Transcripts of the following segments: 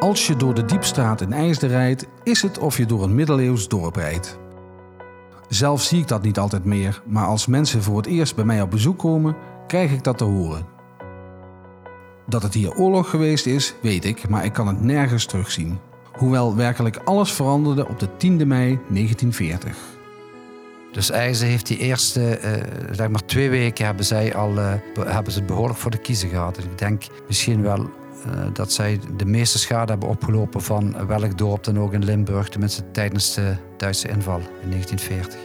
Als je door de Diepstraat in IJsden rijdt, is het of je door een middeleeuws dorp rijdt. Zelf zie ik dat niet altijd meer, maar als mensen voor het eerst bij mij op bezoek komen, krijg ik dat te horen. Dat het hier oorlog geweest is, weet ik, maar ik kan het nergens terugzien. Hoewel werkelijk alles veranderde op de 10e mei 1940. Dus IJzer heeft die eerste uh, zeg maar twee weken hebben zij al uh, hebben ze het behoorlijk voor de kiezer gehad. ik denk misschien wel dat zij de meeste schade hebben opgelopen van welk dorp dan ook in Limburg, tenminste tijdens de Duitse inval in 1940.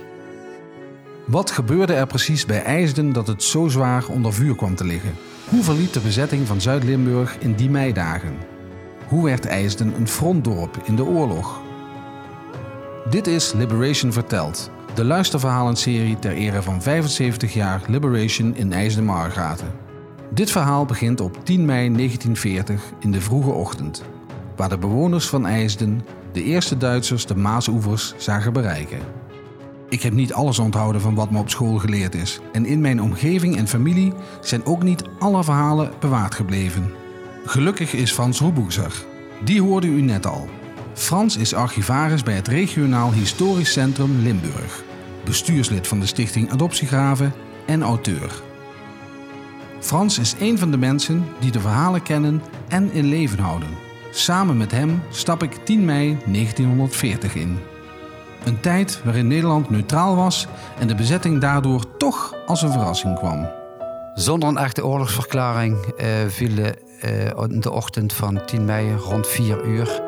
Wat gebeurde er precies bij IJsden dat het zo zwaar onder vuur kwam te liggen? Hoe verliep de bezetting van Zuid-Limburg in die meidagen? Hoe werd IJsden een frontdorp in de oorlog? Dit is Liberation Verteld, de luisterverhalenserie ter ere van 75 jaar Liberation in IJsden-Margaten. Dit verhaal begint op 10 mei 1940 in de vroege ochtend, waar de bewoners van IJsden de eerste Duitsers de Maasoevers zagen bereiken. Ik heb niet alles onthouden van wat me op school geleerd is. En in mijn omgeving en familie zijn ook niet alle verhalen bewaard gebleven. Gelukkig is Frans Roeboezer. Die hoorde u net al. Frans is archivaris bij het Regionaal Historisch Centrum Limburg, bestuurslid van de Stichting Adoptiegraven en auteur. Frans is een van de mensen die de verhalen kennen en in leven houden. Samen met hem stap ik 10 mei 1940 in. Een tijd waarin Nederland neutraal was en de bezetting daardoor toch als een verrassing kwam. Zonder een echte oorlogsverklaring uh, vielen uh, in de ochtend van 10 mei rond 4 uur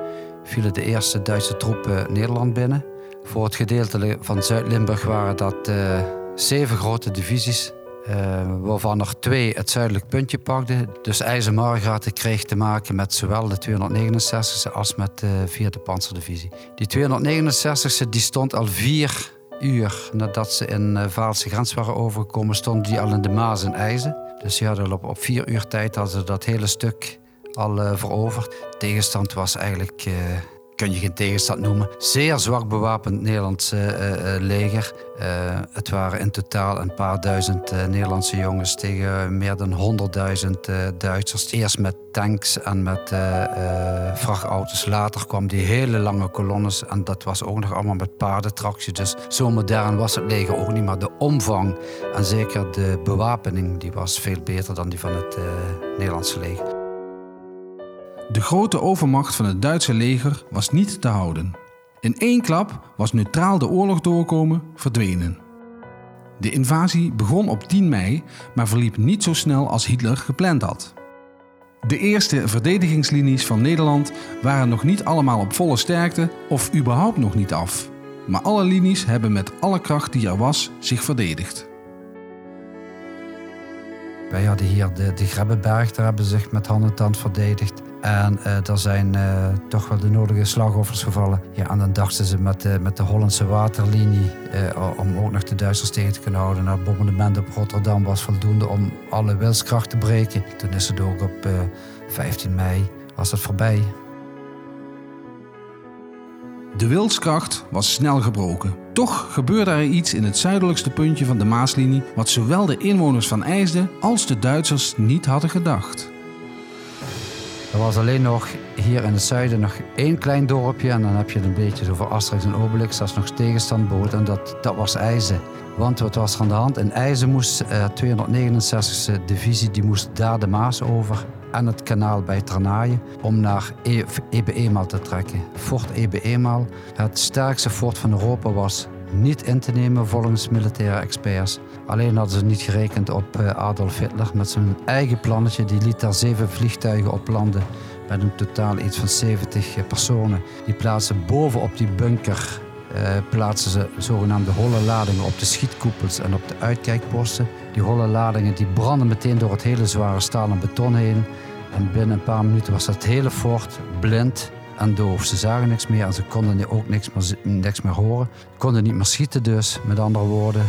vielen de eerste Duitse troepen Nederland binnen. Voor het gedeelte van Zuid-Limburg waren dat uh, zeven grote divisies uh, waarvan er twee het zuidelijk puntje pakten. Dus IJzermargraten kreeg te maken met zowel de 269e als met de 4e Panzerdivisie. Die 269e die stond al vier uur nadat ze in de uh, Vaalse grens waren overgekomen, stond die al in de Maas en IJzen. Dus die hadden op, op vier uur tijd hadden ze dat hele stuk al uh, veroverd. Tegenstand was eigenlijk kun je geen tegenstand noemen. Zeer zwak bewapend Nederlands uh, leger. Uh, het waren in totaal een paar duizend Nederlandse jongens tegen meer dan 100.000 Duitsers. Eerst met tanks en met vrachtauto's. Later kwam die hele lange kolonnes en dat was ook nog allemaal met paardentractie. Dus zo modern was het leger ook niet, maar de omvang en zeker de bewapening die was veel beter dan die van het Nederlandse leger. De grote overmacht van het Duitse leger was niet te houden. In één klap was neutraal de oorlog doorkomen verdwenen. De invasie begon op 10 mei, maar verliep niet zo snel als Hitler gepland had. De eerste verdedigingslinies van Nederland waren nog niet allemaal op volle sterkte of überhaupt nog niet af. Maar alle linies hebben met alle kracht die er was zich verdedigd. Wij hadden hier de, de Grebbeberg, daar hebben ze zich met hand en tand verdedigd. En uh, er zijn uh, toch wel de nodige slachtoffers gevallen. Ja, en dan dachten ze met de, met de Hollandse waterlinie, om ook nog de Duitsers tegen te kunnen houden. Het bombardement op Rotterdam was voldoende om alle wilskracht te breken. Toen is het ook op 15 mei was het voorbij. De wilskracht was snel gebroken. Toch gebeurde er iets in het zuidelijkste puntje van de Maaslinie wat zowel de inwoners van IJsden als de Duitsers niet hadden gedacht. Er was alleen nog hier in het zuiden nog één klein dorpje. En dan heb je het een beetje over Asterix en Obelix. Dat nog tegenstand bood. En dat, dat was IJzen. Want wat was er aan de hand? In IJzen moest uh, 269e divisie die moest daar de Maas over. En het kanaal bij Ternaaien om naar e Ebe Eenmaal te trekken. Fort Ebe Eenmaal, het sterkste fort van Europa, was niet in te nemen volgens militaire experts. Alleen hadden ze niet gerekend op eh, Adolf Hitler met zijn eigen plannetje. Die liet daar zeven vliegtuigen op landen met een totaal iets van 70 eh, personen. Die plaatsen bovenop die bunker uh, plaatsen ze zogenaamde holle ladingen op de schietkoepels en op de uitkijkposten. Die holle ladingen die brandden meteen door het hele zware staal en beton heen. En binnen een paar minuten was dat hele fort blind en doof. Ze zagen niks meer en ze konden ook niks meer, niks meer horen. Konden niet meer schieten dus, met andere woorden.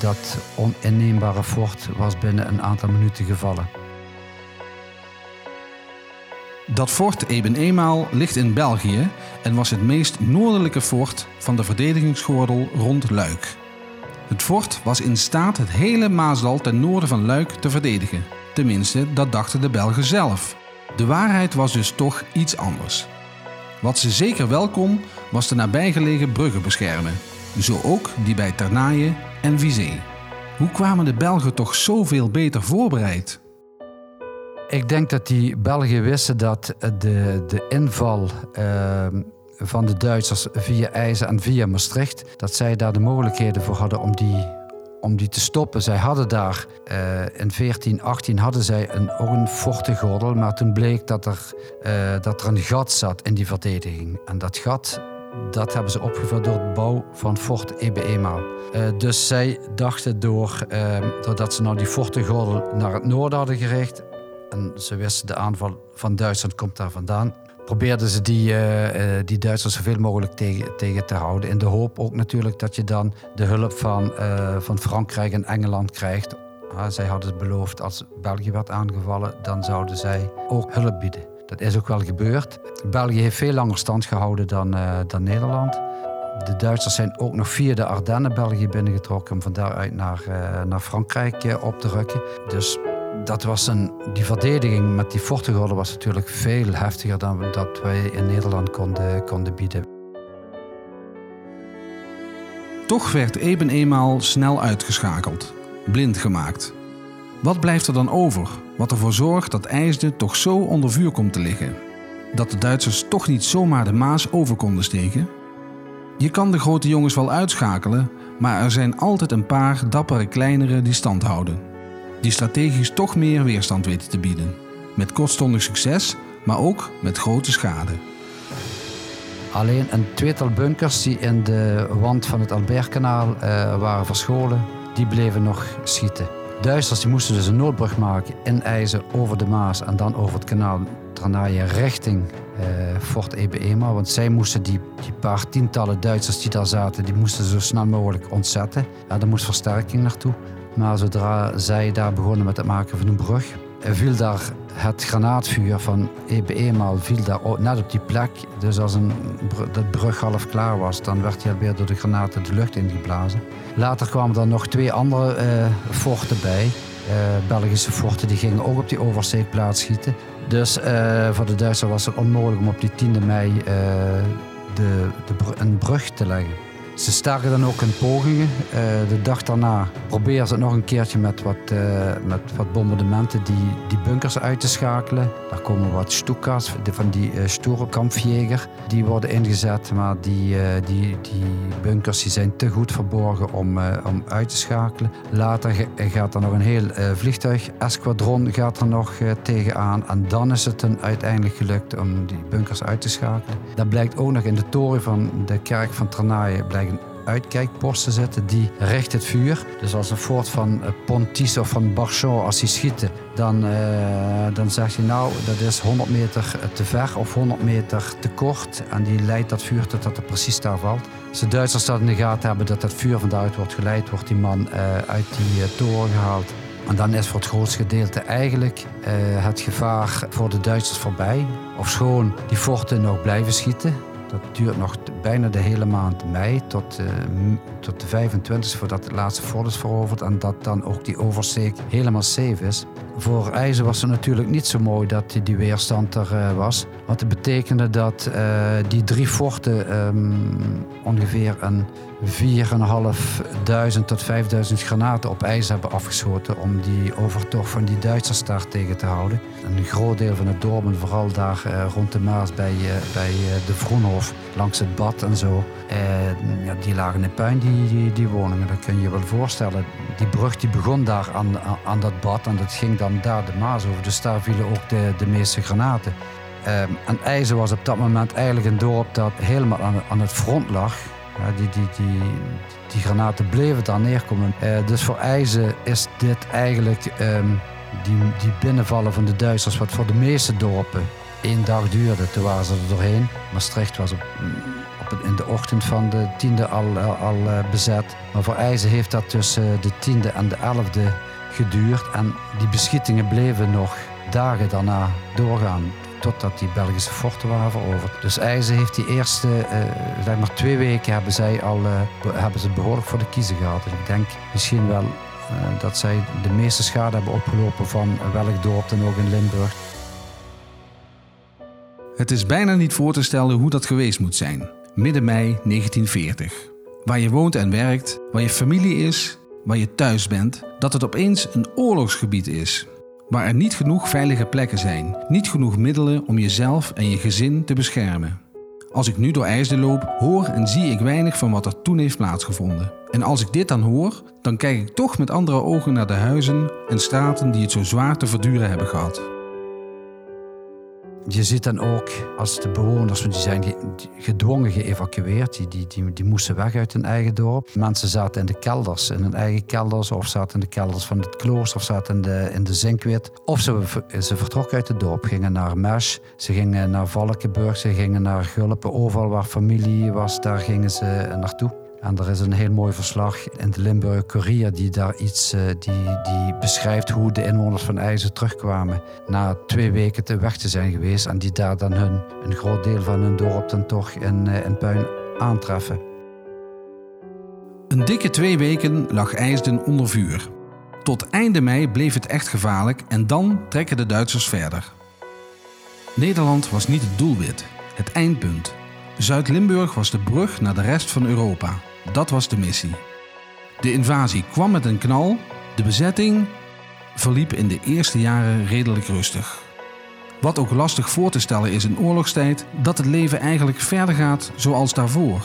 Dat oninneembare fort was binnen een aantal minuten gevallen. Dat fort Eben Eenmaal ligt in België en was het meest noordelijke fort van de verdedigingsgordel rond Luik. Het fort was in staat het hele Maasdal ten noorden van Luik te verdedigen. Tenminste, dat dachten de Belgen zelf. De waarheid was dus toch iets anders. Wat ze zeker wel kon, was de nabijgelegen bruggen beschermen. Zo ook die bij Ternaaien en Vizé. Hoe kwamen de Belgen toch zoveel beter voorbereid? Ik denk dat die Belgen wisten dat de, de inval uh, van de Duitsers via IJzer en via Maastricht, dat zij daar de mogelijkheden voor hadden om die, om die te stoppen. Zij hadden daar uh, in 1418 hadden zij een, ook een fortengordel, maar toen bleek dat er, uh, dat er een gat zat in die verdediging. En dat gat dat hebben ze opgevuld door het bouw van Fort Ebe Uh, dus zij dachten door, doordat ze nou die fortengordel naar het noorden hadden gericht... en ze wisten de aanval van Duitsland komt daar vandaan... probeerden ze die, uh, die Duitsers zoveel mogelijk tegen, tegen te houden. In de hoop ook natuurlijk dat je dan de hulp van, van Frankrijk en Engeland krijgt. zij hadden beloofd als België werd aangevallen, dan zouden zij ook hulp bieden. Dat is ook wel gebeurd. België heeft veel langer stand gehouden dan, dan Nederland. De Duitsers zijn ook nog via de Ardennen België binnengetrokken om van daaruit naar, naar Frankrijk op te rukken. Dus dat was een, die verdediging met die fortengorden was natuurlijk veel heftiger dan dat wij in Nederland konden, konden bieden. Toch werd Eben eenmaal snel uitgeschakeld, blind gemaakt. Wat blijft er dan over? Wat ervoor zorgt dat IJsden toch zo onder vuur komt te liggen? Dat de Duitsers toch niet zomaar de Maas over konden steken? Je kan de grote jongens wel uitschakelen, maar er zijn altijd een paar dappere kleinere die stand houden. Die strategisch toch meer weerstand weten te bieden. Met kortstondig succes, maar ook met grote schade. Alleen een tweetal bunkers die in de wand van het Albertkanaal uh, waren verscholen, die bleven nog schieten. Duitsers die moesten dus een noodbrug maken in IJzer over de Maas en dan over het kanaal Tranaaien richting uh, Fort Ebe-Ema. Want zij moesten die, die paar tientallen Duitsers die daar zaten, die moesten zo snel mogelijk ontzetten. Ja, er moest versterking naartoe. Maar zodra zij daar begonnen met het maken van een brug, viel daar het granaatvuur van EBE-maal viel daar net op die plek. Dus als een, de brug half klaar was, dan werd hij alweer door de granaten de lucht ingeblazen. Later kwamen er nog twee andere uh, forten bij. Uh, Belgische forten die gingen ook op die oversteekplaats schieten. Dus uh, voor de Duitsers was het onmogelijk om op die 10e mei de, de, een brug te leggen. Ze staken dan ook in pogingen. Uh, de dag daarna proberen ze het nog een keertje met wat, uh, met wat bombardementen die, die bunkers uit te schakelen. Daar komen wat Stukas, van die uh, stoere kampfjeger, die worden ingezet. Maar die, die, die bunkers die zijn te goed verborgen om, om uit te schakelen. Later gaat er nog een heel vliegtuig, esquadron gaat er nog tegenaan. En dan is het uiteindelijk gelukt om die bunkers uit te schakelen. Dat blijkt ook nog in de toren van de kerk van Uitkijkposten zetten die recht het vuur. Dus als een fort van eh, Pontis of van Barchon, als die schieten, dan, uh, dan zeg je nou dat is 100 meter te ver of 100 meter te kort. En die leidt dat vuur totdat het precies daar valt. Als de Duitsers dat in de gaten hebben dat dat vuur van daaruit wordt geleid, wordt die man uit die toren gehaald. En dan is voor het grootste gedeelte eigenlijk het gevaar voor de Duitsers voorbij. Of schoon die forten nog blijven schieten. Dat duurt nog bijna de hele maand mei tot, uh, tot de 25 voordat het laatste fort is veroverd. En dat dan ook die oversteek helemaal safe is. Voor IJzer was het natuurlijk niet zo mooi dat die weerstand er uh, was. Want het betekende dat uh, die drie forten um, ongeveer een 4.500 tot 5.000 granaten op ijs hebben afgeschoten om die overtocht van die Duitsers daar tegen te houden. Een groot deel van het dorp, en vooral daar uh, rond de Maas bij, bij de Vroenhof, langs het bad en zo, die lagen in puin, die, die, die, woningen. Dat kun je je wel voorstellen. Die brug die begon daar aan, aan, aan, dat bad en dat ging daar de Maas over. Dus daar vielen ook de, de meeste granaten. en IJzer was op dat moment eigenlijk een dorp dat helemaal aan, aan het front lag. Ja, die, die, die, die granaten bleven daar neerkomen. Uh, dus voor IJzen is dit eigenlijk um, die, die binnenvallen van de Duitsers, wat voor de meeste dorpen één dag duurde. Toen waren ze er doorheen. Maastricht was op, op, in de ochtend van de tiende al, al uh, bezet. Maar voor IJzen heeft dat tussen de tiende en de elfde geduurd. En die beschietingen bleven nog dagen daarna doorgaan totdat die Belgische forten waren veroverd. Dus IJzer heeft die eerste, uh, zeg maar twee weken hebben zij al uh, hebben ze behoorlijk voor de kiezen gehad. Ik denk misschien wel uh, dat zij de meeste schade hebben opgelopen van welk dorp dan ook in Limburg. Het is bijna niet voor te stellen hoe dat geweest moet zijn. Midden mei 1940. Waar je woont en werkt, waar je familie is, waar je thuis bent, dat het opeens een oorlogsgebied is. Waar er niet genoeg veilige plekken zijn, niet genoeg middelen om jezelf en je gezin te beschermen. Als ik nu door IJsden loop, hoor en zie ik weinig van wat er toen heeft plaatsgevonden. En als ik dit dan hoor, dan kijk ik toch met andere ogen naar de huizen en straten die het zo zwaar te verduren hebben gehad. Je ziet dan ook als de bewoners, die zijn gedwongen geëvacueerd, die, die, die, moesten weg uit hun eigen dorp. Mensen zaten in de kelders, in hun eigen kelders, of zaten in de kelders van het klooster, of zaten in de, in de zinkwit. Of ze, ze vertrokken uit het dorp, gingen naar Mesch, ze gingen naar Valkenburg, ze gingen naar Gulpen, overal waar familie was, daar gingen ze naartoe. En er is een heel mooi verslag in de Limburg Courier die daar iets uh, die, die beschrijft hoe de inwoners van IJzer terugkwamen na twee weken te weg te zijn geweest en die daar dan hun, een groot deel van hun dorp dan toch in, uh, in puin aantreffen. Een dikke twee weken lag IJsden onder vuur. Tot einde mei bleef het echt gevaarlijk en dan trekken de Duitsers verder. Nederland was niet het doelwit, het eindpunt. Zuid-Limburg was de brug naar de rest van Europa. Dat was de missie. De invasie kwam met een knal. De bezetting verliep in de eerste jaren redelijk rustig. Wat ook lastig voor te stellen is in oorlogstijd dat het leven eigenlijk verder gaat zoals daarvoor.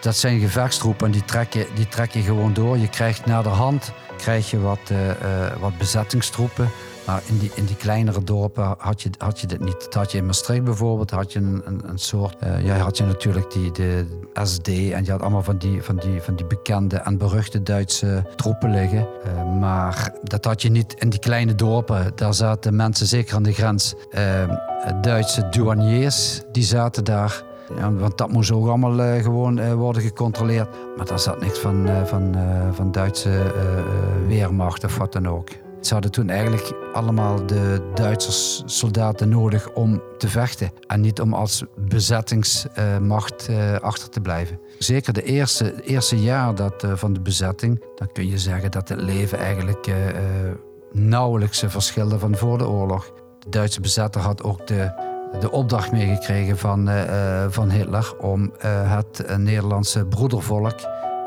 Dat zijn gevechtstroepen die trekken, die trekken gewoon door. Je krijgt naderhand krijg je wat, uh, uh, wat bezettingstroepen. Maar in die, in die kleinere dorpen had je, had je dit niet. Dat had je in Maastricht bijvoorbeeld, had je een, een, een soort... Uh, ja, had je natuurlijk die, de SD en je had allemaal van die, van die, van die bekende en beruchte Duitse troepen liggen. Uh, maar dat had je niet in die kleine dorpen. Daar zaten mensen, zeker aan de grens, uh, Duitse douaniers, die zaten daar... Ja, want dat moest ook allemaal gewoon worden gecontroleerd. Maar daar zat niks van, van, van Duitse weermacht of wat dan ook. Ze hadden toen eigenlijk allemaal de Duitsers soldaten nodig om te vechten. En niet om als bezettingsmacht uh, achter te blijven. Zeker de eerste, eerste jaar dat, uh, van de bezetting, dan kun je zeggen dat het leven eigenlijk uh, nauwelijks verschilde van voor de oorlog. De Duitse bezetter had ook de, de opdracht meegekregen van, van Hitler om het Nederlandse broedervolk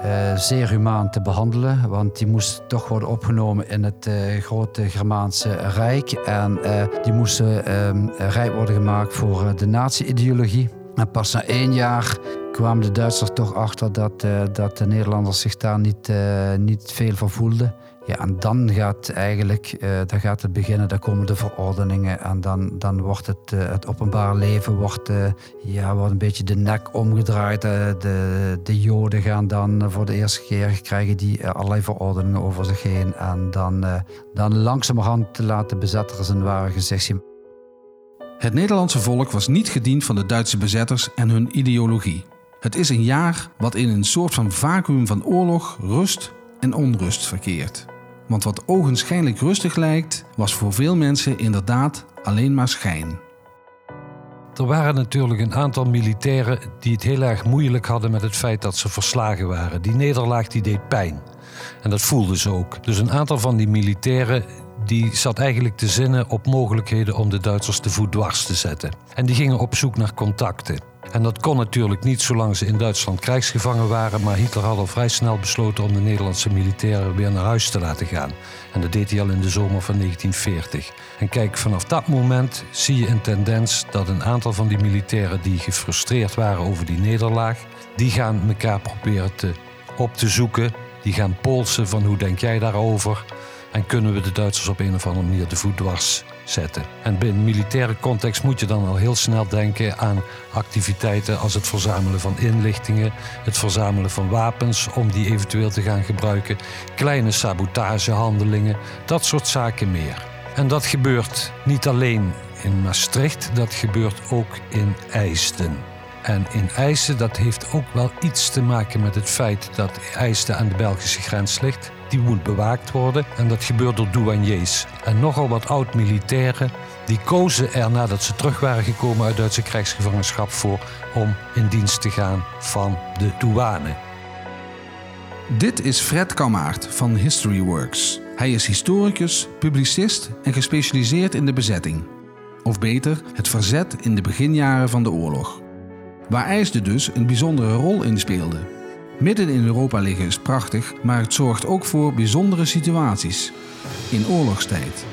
uh, zeer humaan te behandelen. Want die moest toch worden opgenomen in het uh, grote Germaanse Rijk. En uh, die moesten ehm, rijk worden gemaakt voor de nazi-ideologie. En pas na één jaar kwamen de Duitsers toch achter dat, dat de Nederlanders zich daar niet, niet veel van voelden. Ja, en dan gaat eigenlijk, uh, dan gaat het beginnen, dan komen de verordeningen en dan, dan wordt het, uh, het openbaar leven wordt, uh, ja, wordt een beetje de nek omgedraaid. de, de Joden gaan dan voor de eerste keer krijgen die allerlei verordeningen over zich heen. En dan, dan langzamerhand laten bezetters een ware gezicht zien. Het Nederlandse volk was niet gediend van de Duitse bezetters en hun ideologie. Het is een jaar wat in een soort van vacuüm van oorlog, rust en onrust verkeert. Want wat ogenschijnlijk rustig lijkt, was voor veel mensen inderdaad alleen maar schijn. Er waren natuurlijk een aantal militairen die het heel erg moeilijk hadden met het feit dat ze verslagen waren. Die nederlaag die deed pijn. En dat voelden ze ook. Dus een aantal van die militairen die zat eigenlijk te zinnen op mogelijkheden om de Duitsers de voet dwars te zetten. En die gingen op zoek naar contacten. En dat kon natuurlijk niet zolang ze in Duitsland krijgsgevangen waren, maar Hitler had al vrij snel besloten om de Nederlandse militairen weer naar huis te laten gaan. En dat deed hij al in de zomer van 1940. En kijk, vanaf dat moment zie je een tendens dat een aantal van die militairen die gefrustreerd waren over die nederlaag, die gaan elkaar proberen te, op te zoeken. Die gaan polsen van hoe denk jij daarover? En kunnen we de Duitsers op een of andere manier de voet dwars zetten? En binnen militaire context moet je dan al heel snel denken aan activiteiten als het verzamelen van inlichtingen, het verzamelen van wapens om die eventueel te gaan gebruiken, kleine sabotagehandelingen, dat soort zaken meer. En dat gebeurt niet alleen in Maastricht, dat gebeurt ook in IJsden. En in IJsden, dat heeft ook wel iets te maken met het feit dat IJsden aan de Belgische grens ligt die moet bewaakt worden. En dat gebeurt door douaniers. En nogal wat oud-militairen die kozen er nadat ze terug waren gekomen uit Duitse krijgsgevangenschap voor om in dienst te gaan van de douane. Dit is Fred Kammaert van Historyworks. Hij is historicus, publicist en gespecialiseerd in de bezetting. of beter het verzet in de beginjaren van de oorlog. Waar IJsden dus een bijzondere rol in speelde. Midden in Europa liggen is prachtig, maar het zorgt ook voor bijzondere situaties. In oorlogstijd.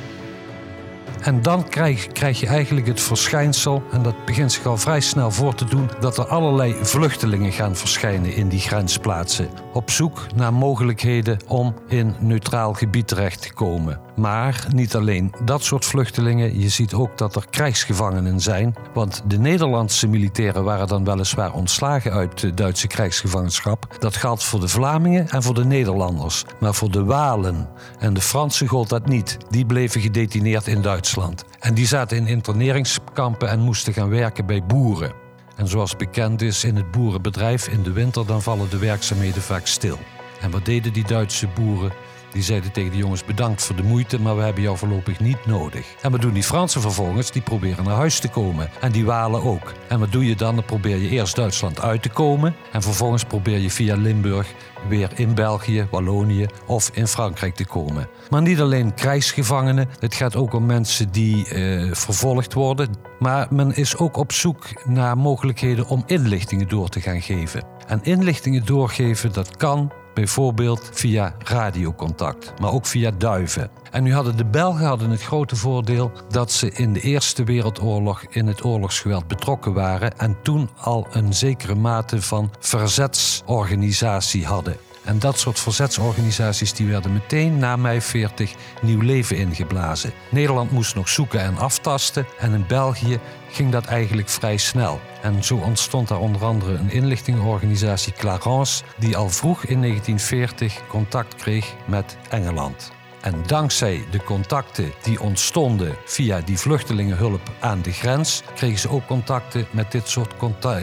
En dan krijg, krijg je eigenlijk het verschijnsel, en dat begint zich al vrij snel voor te doen, dat er allerlei vluchtelingen gaan verschijnen in die grensplaatsen. Op zoek naar mogelijkheden om in neutraal gebied terecht te komen. Maar niet alleen dat soort vluchtelingen, je ziet ook dat er krijgsgevangenen zijn. Want de Nederlandse militairen waren dan weliswaar ontslagen uit de Duitse krijgsgevangenschap. Dat geldt voor de Vlamingen en voor de Nederlanders. Maar voor de Walen en de Fransen gold dat niet. Die bleven gedetineerd in Duitsland. En die zaten in interneringskampen en moesten gaan werken bij boeren. En zoals bekend is in het boerenbedrijf in de winter, dan vallen de werkzaamheden vaak stil. En wat deden die Duitse boeren? Die zeiden tegen de jongens bedankt voor de moeite, maar we hebben jou voorlopig niet nodig. En wat doen die Fransen vervolgens? Die proberen naar huis te komen. En die Walen ook. En wat doe je dan? Dan probeer je eerst Duitsland uit te komen. En vervolgens probeer je via Limburg weer in België, Wallonië of in Frankrijk te komen. Maar niet alleen krijgsgevangenen. Het gaat ook om mensen die eh, vervolgd worden. Maar men is ook op zoek naar mogelijkheden om inlichtingen door te gaan geven. En inlichtingen doorgeven, dat kan Bijvoorbeeld via radiocontact, maar ook via duiven. En nu hadden de Belgen hadden het grote voordeel dat ze in de Eerste Wereldoorlog in het oorlogsgeweld betrokken waren en toen al een zekere mate van verzetsorganisatie hadden. En dat soort verzetsorganisaties die werden meteen na mei 40 nieuw leven ingeblazen. Nederland moest nog zoeken en aftasten en in België ging dat eigenlijk vrij snel. En zo ontstond daar onder andere een inlichtingenorganisatie Clarence, die al vroeg in 1940 contact kreeg met Engeland. En dankzij de contacten die ontstonden via die vluchtelingenhulp aan de grens, kregen ze ook contacten met dit soort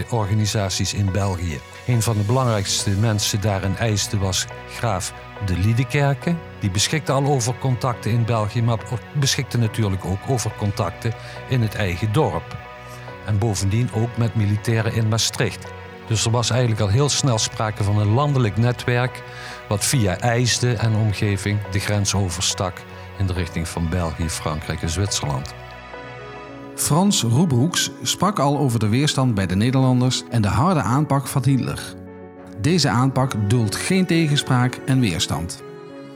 organisaties in België. Een van de belangrijkste mensen daar in IJsden was graaf de Liedekerke. Die beschikte al over contacten in België, maar beschikte natuurlijk ook over contacten in het eigen dorp. En bovendien ook met militairen in Maastricht. Dus er was eigenlijk al heel snel sprake van een landelijk netwerk wat via IJsden en omgeving de grens overstak in de richting van België, Frankrijk en Zwitserland. Frans Roebroeks sprak al over de weerstand bij de Nederlanders en de harde aanpak van Hitler. Deze aanpak duldt geen tegenspraak en weerstand.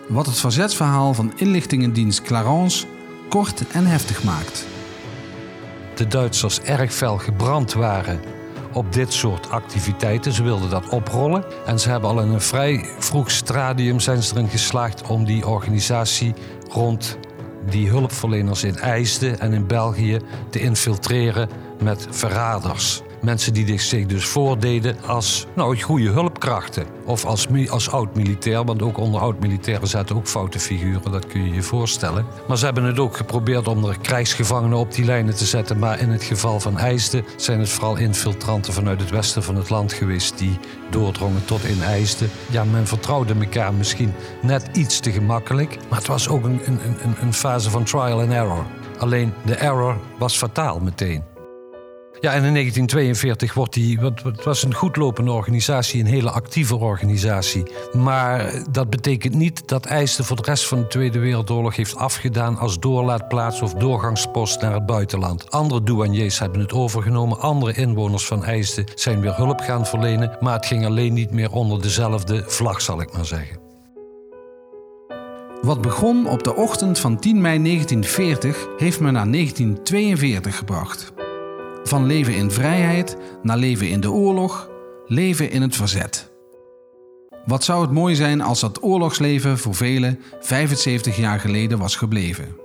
Wat het verzetsverhaal van inlichtingendienst Clarence kort en heftig maakt. De Duitsers erg fel gebrand waren op dit soort activiteiten. Ze wilden dat oprollen. En ze hebben al in een vrij vroeg stadium zijn ze erin geslaagd om die organisatie rond die hulpverleners in IJsden en in België te infiltreren met verraders. Mensen die zich dus voordeden als nou, goede hulpkrachten. Of als, als oud-militair, want ook onder oud-militairen zaten ook foute figuren, dat kun je je voorstellen. Maar ze hebben het ook geprobeerd om er krijgsgevangenen op die lijnen te zetten. Maar in het geval van IJsden zijn het vooral infiltranten vanuit het westen van het land geweest die doordrongen tot in IJsden. Ja, men vertrouwde elkaar misschien net iets te gemakkelijk, maar het was ook een, een, een, een fase van trial and error. Alleen de error was fataal meteen. Ja, en in 1942 wordt die. Het was een goedlopende organisatie, een hele actieve organisatie. Maar dat betekent niet dat IJsden voor de rest van de Tweede Wereldoorlog heeft afgedaan als doorlaatplaats of doorgangspost naar het buitenland. Andere douaniers hebben het overgenomen, andere inwoners van IJsden zijn weer hulp gaan verlenen. Maar het ging alleen niet meer onder dezelfde vlag, zal ik maar zeggen. Wat begon op de ochtend van 10 mei 1940 heeft me naar 1942 gebracht. Van leven in vrijheid naar leven in de oorlog, leven in het verzet. Wat zou het mooi zijn als dat oorlogsleven voor velen 75 jaar geleden was gebleven.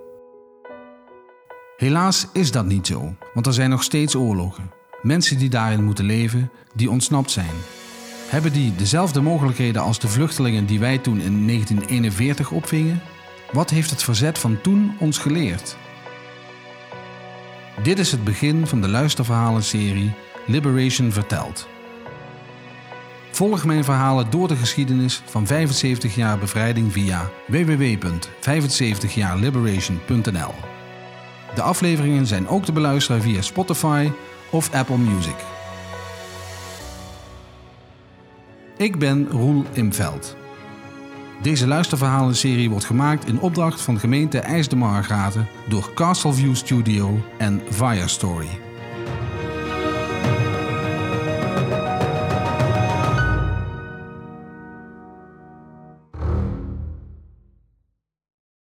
Helaas is dat niet zo, want er zijn nog steeds oorlogen. Mensen die daarin moeten leven, die ontsnapt zijn. Hebben die dezelfde mogelijkheden als de vluchtelingen die wij toen in 1941 opvingen? Wat heeft het verzet van toen ons geleerd? Dit is het begin van de luisterverhalen-serie Liberation Verteld. Volg mijn verhalen door de geschiedenis van 75 jaar bevrijding via www.75jaarliberation.nl. De afleveringen zijn ook te beluisteren via Spotify of Apple Music. Ik ben Roel Imveld. Deze luisterverhalenserie wordt gemaakt in opdracht van gemeente IJsden Margraten door Castleview Studio en Story.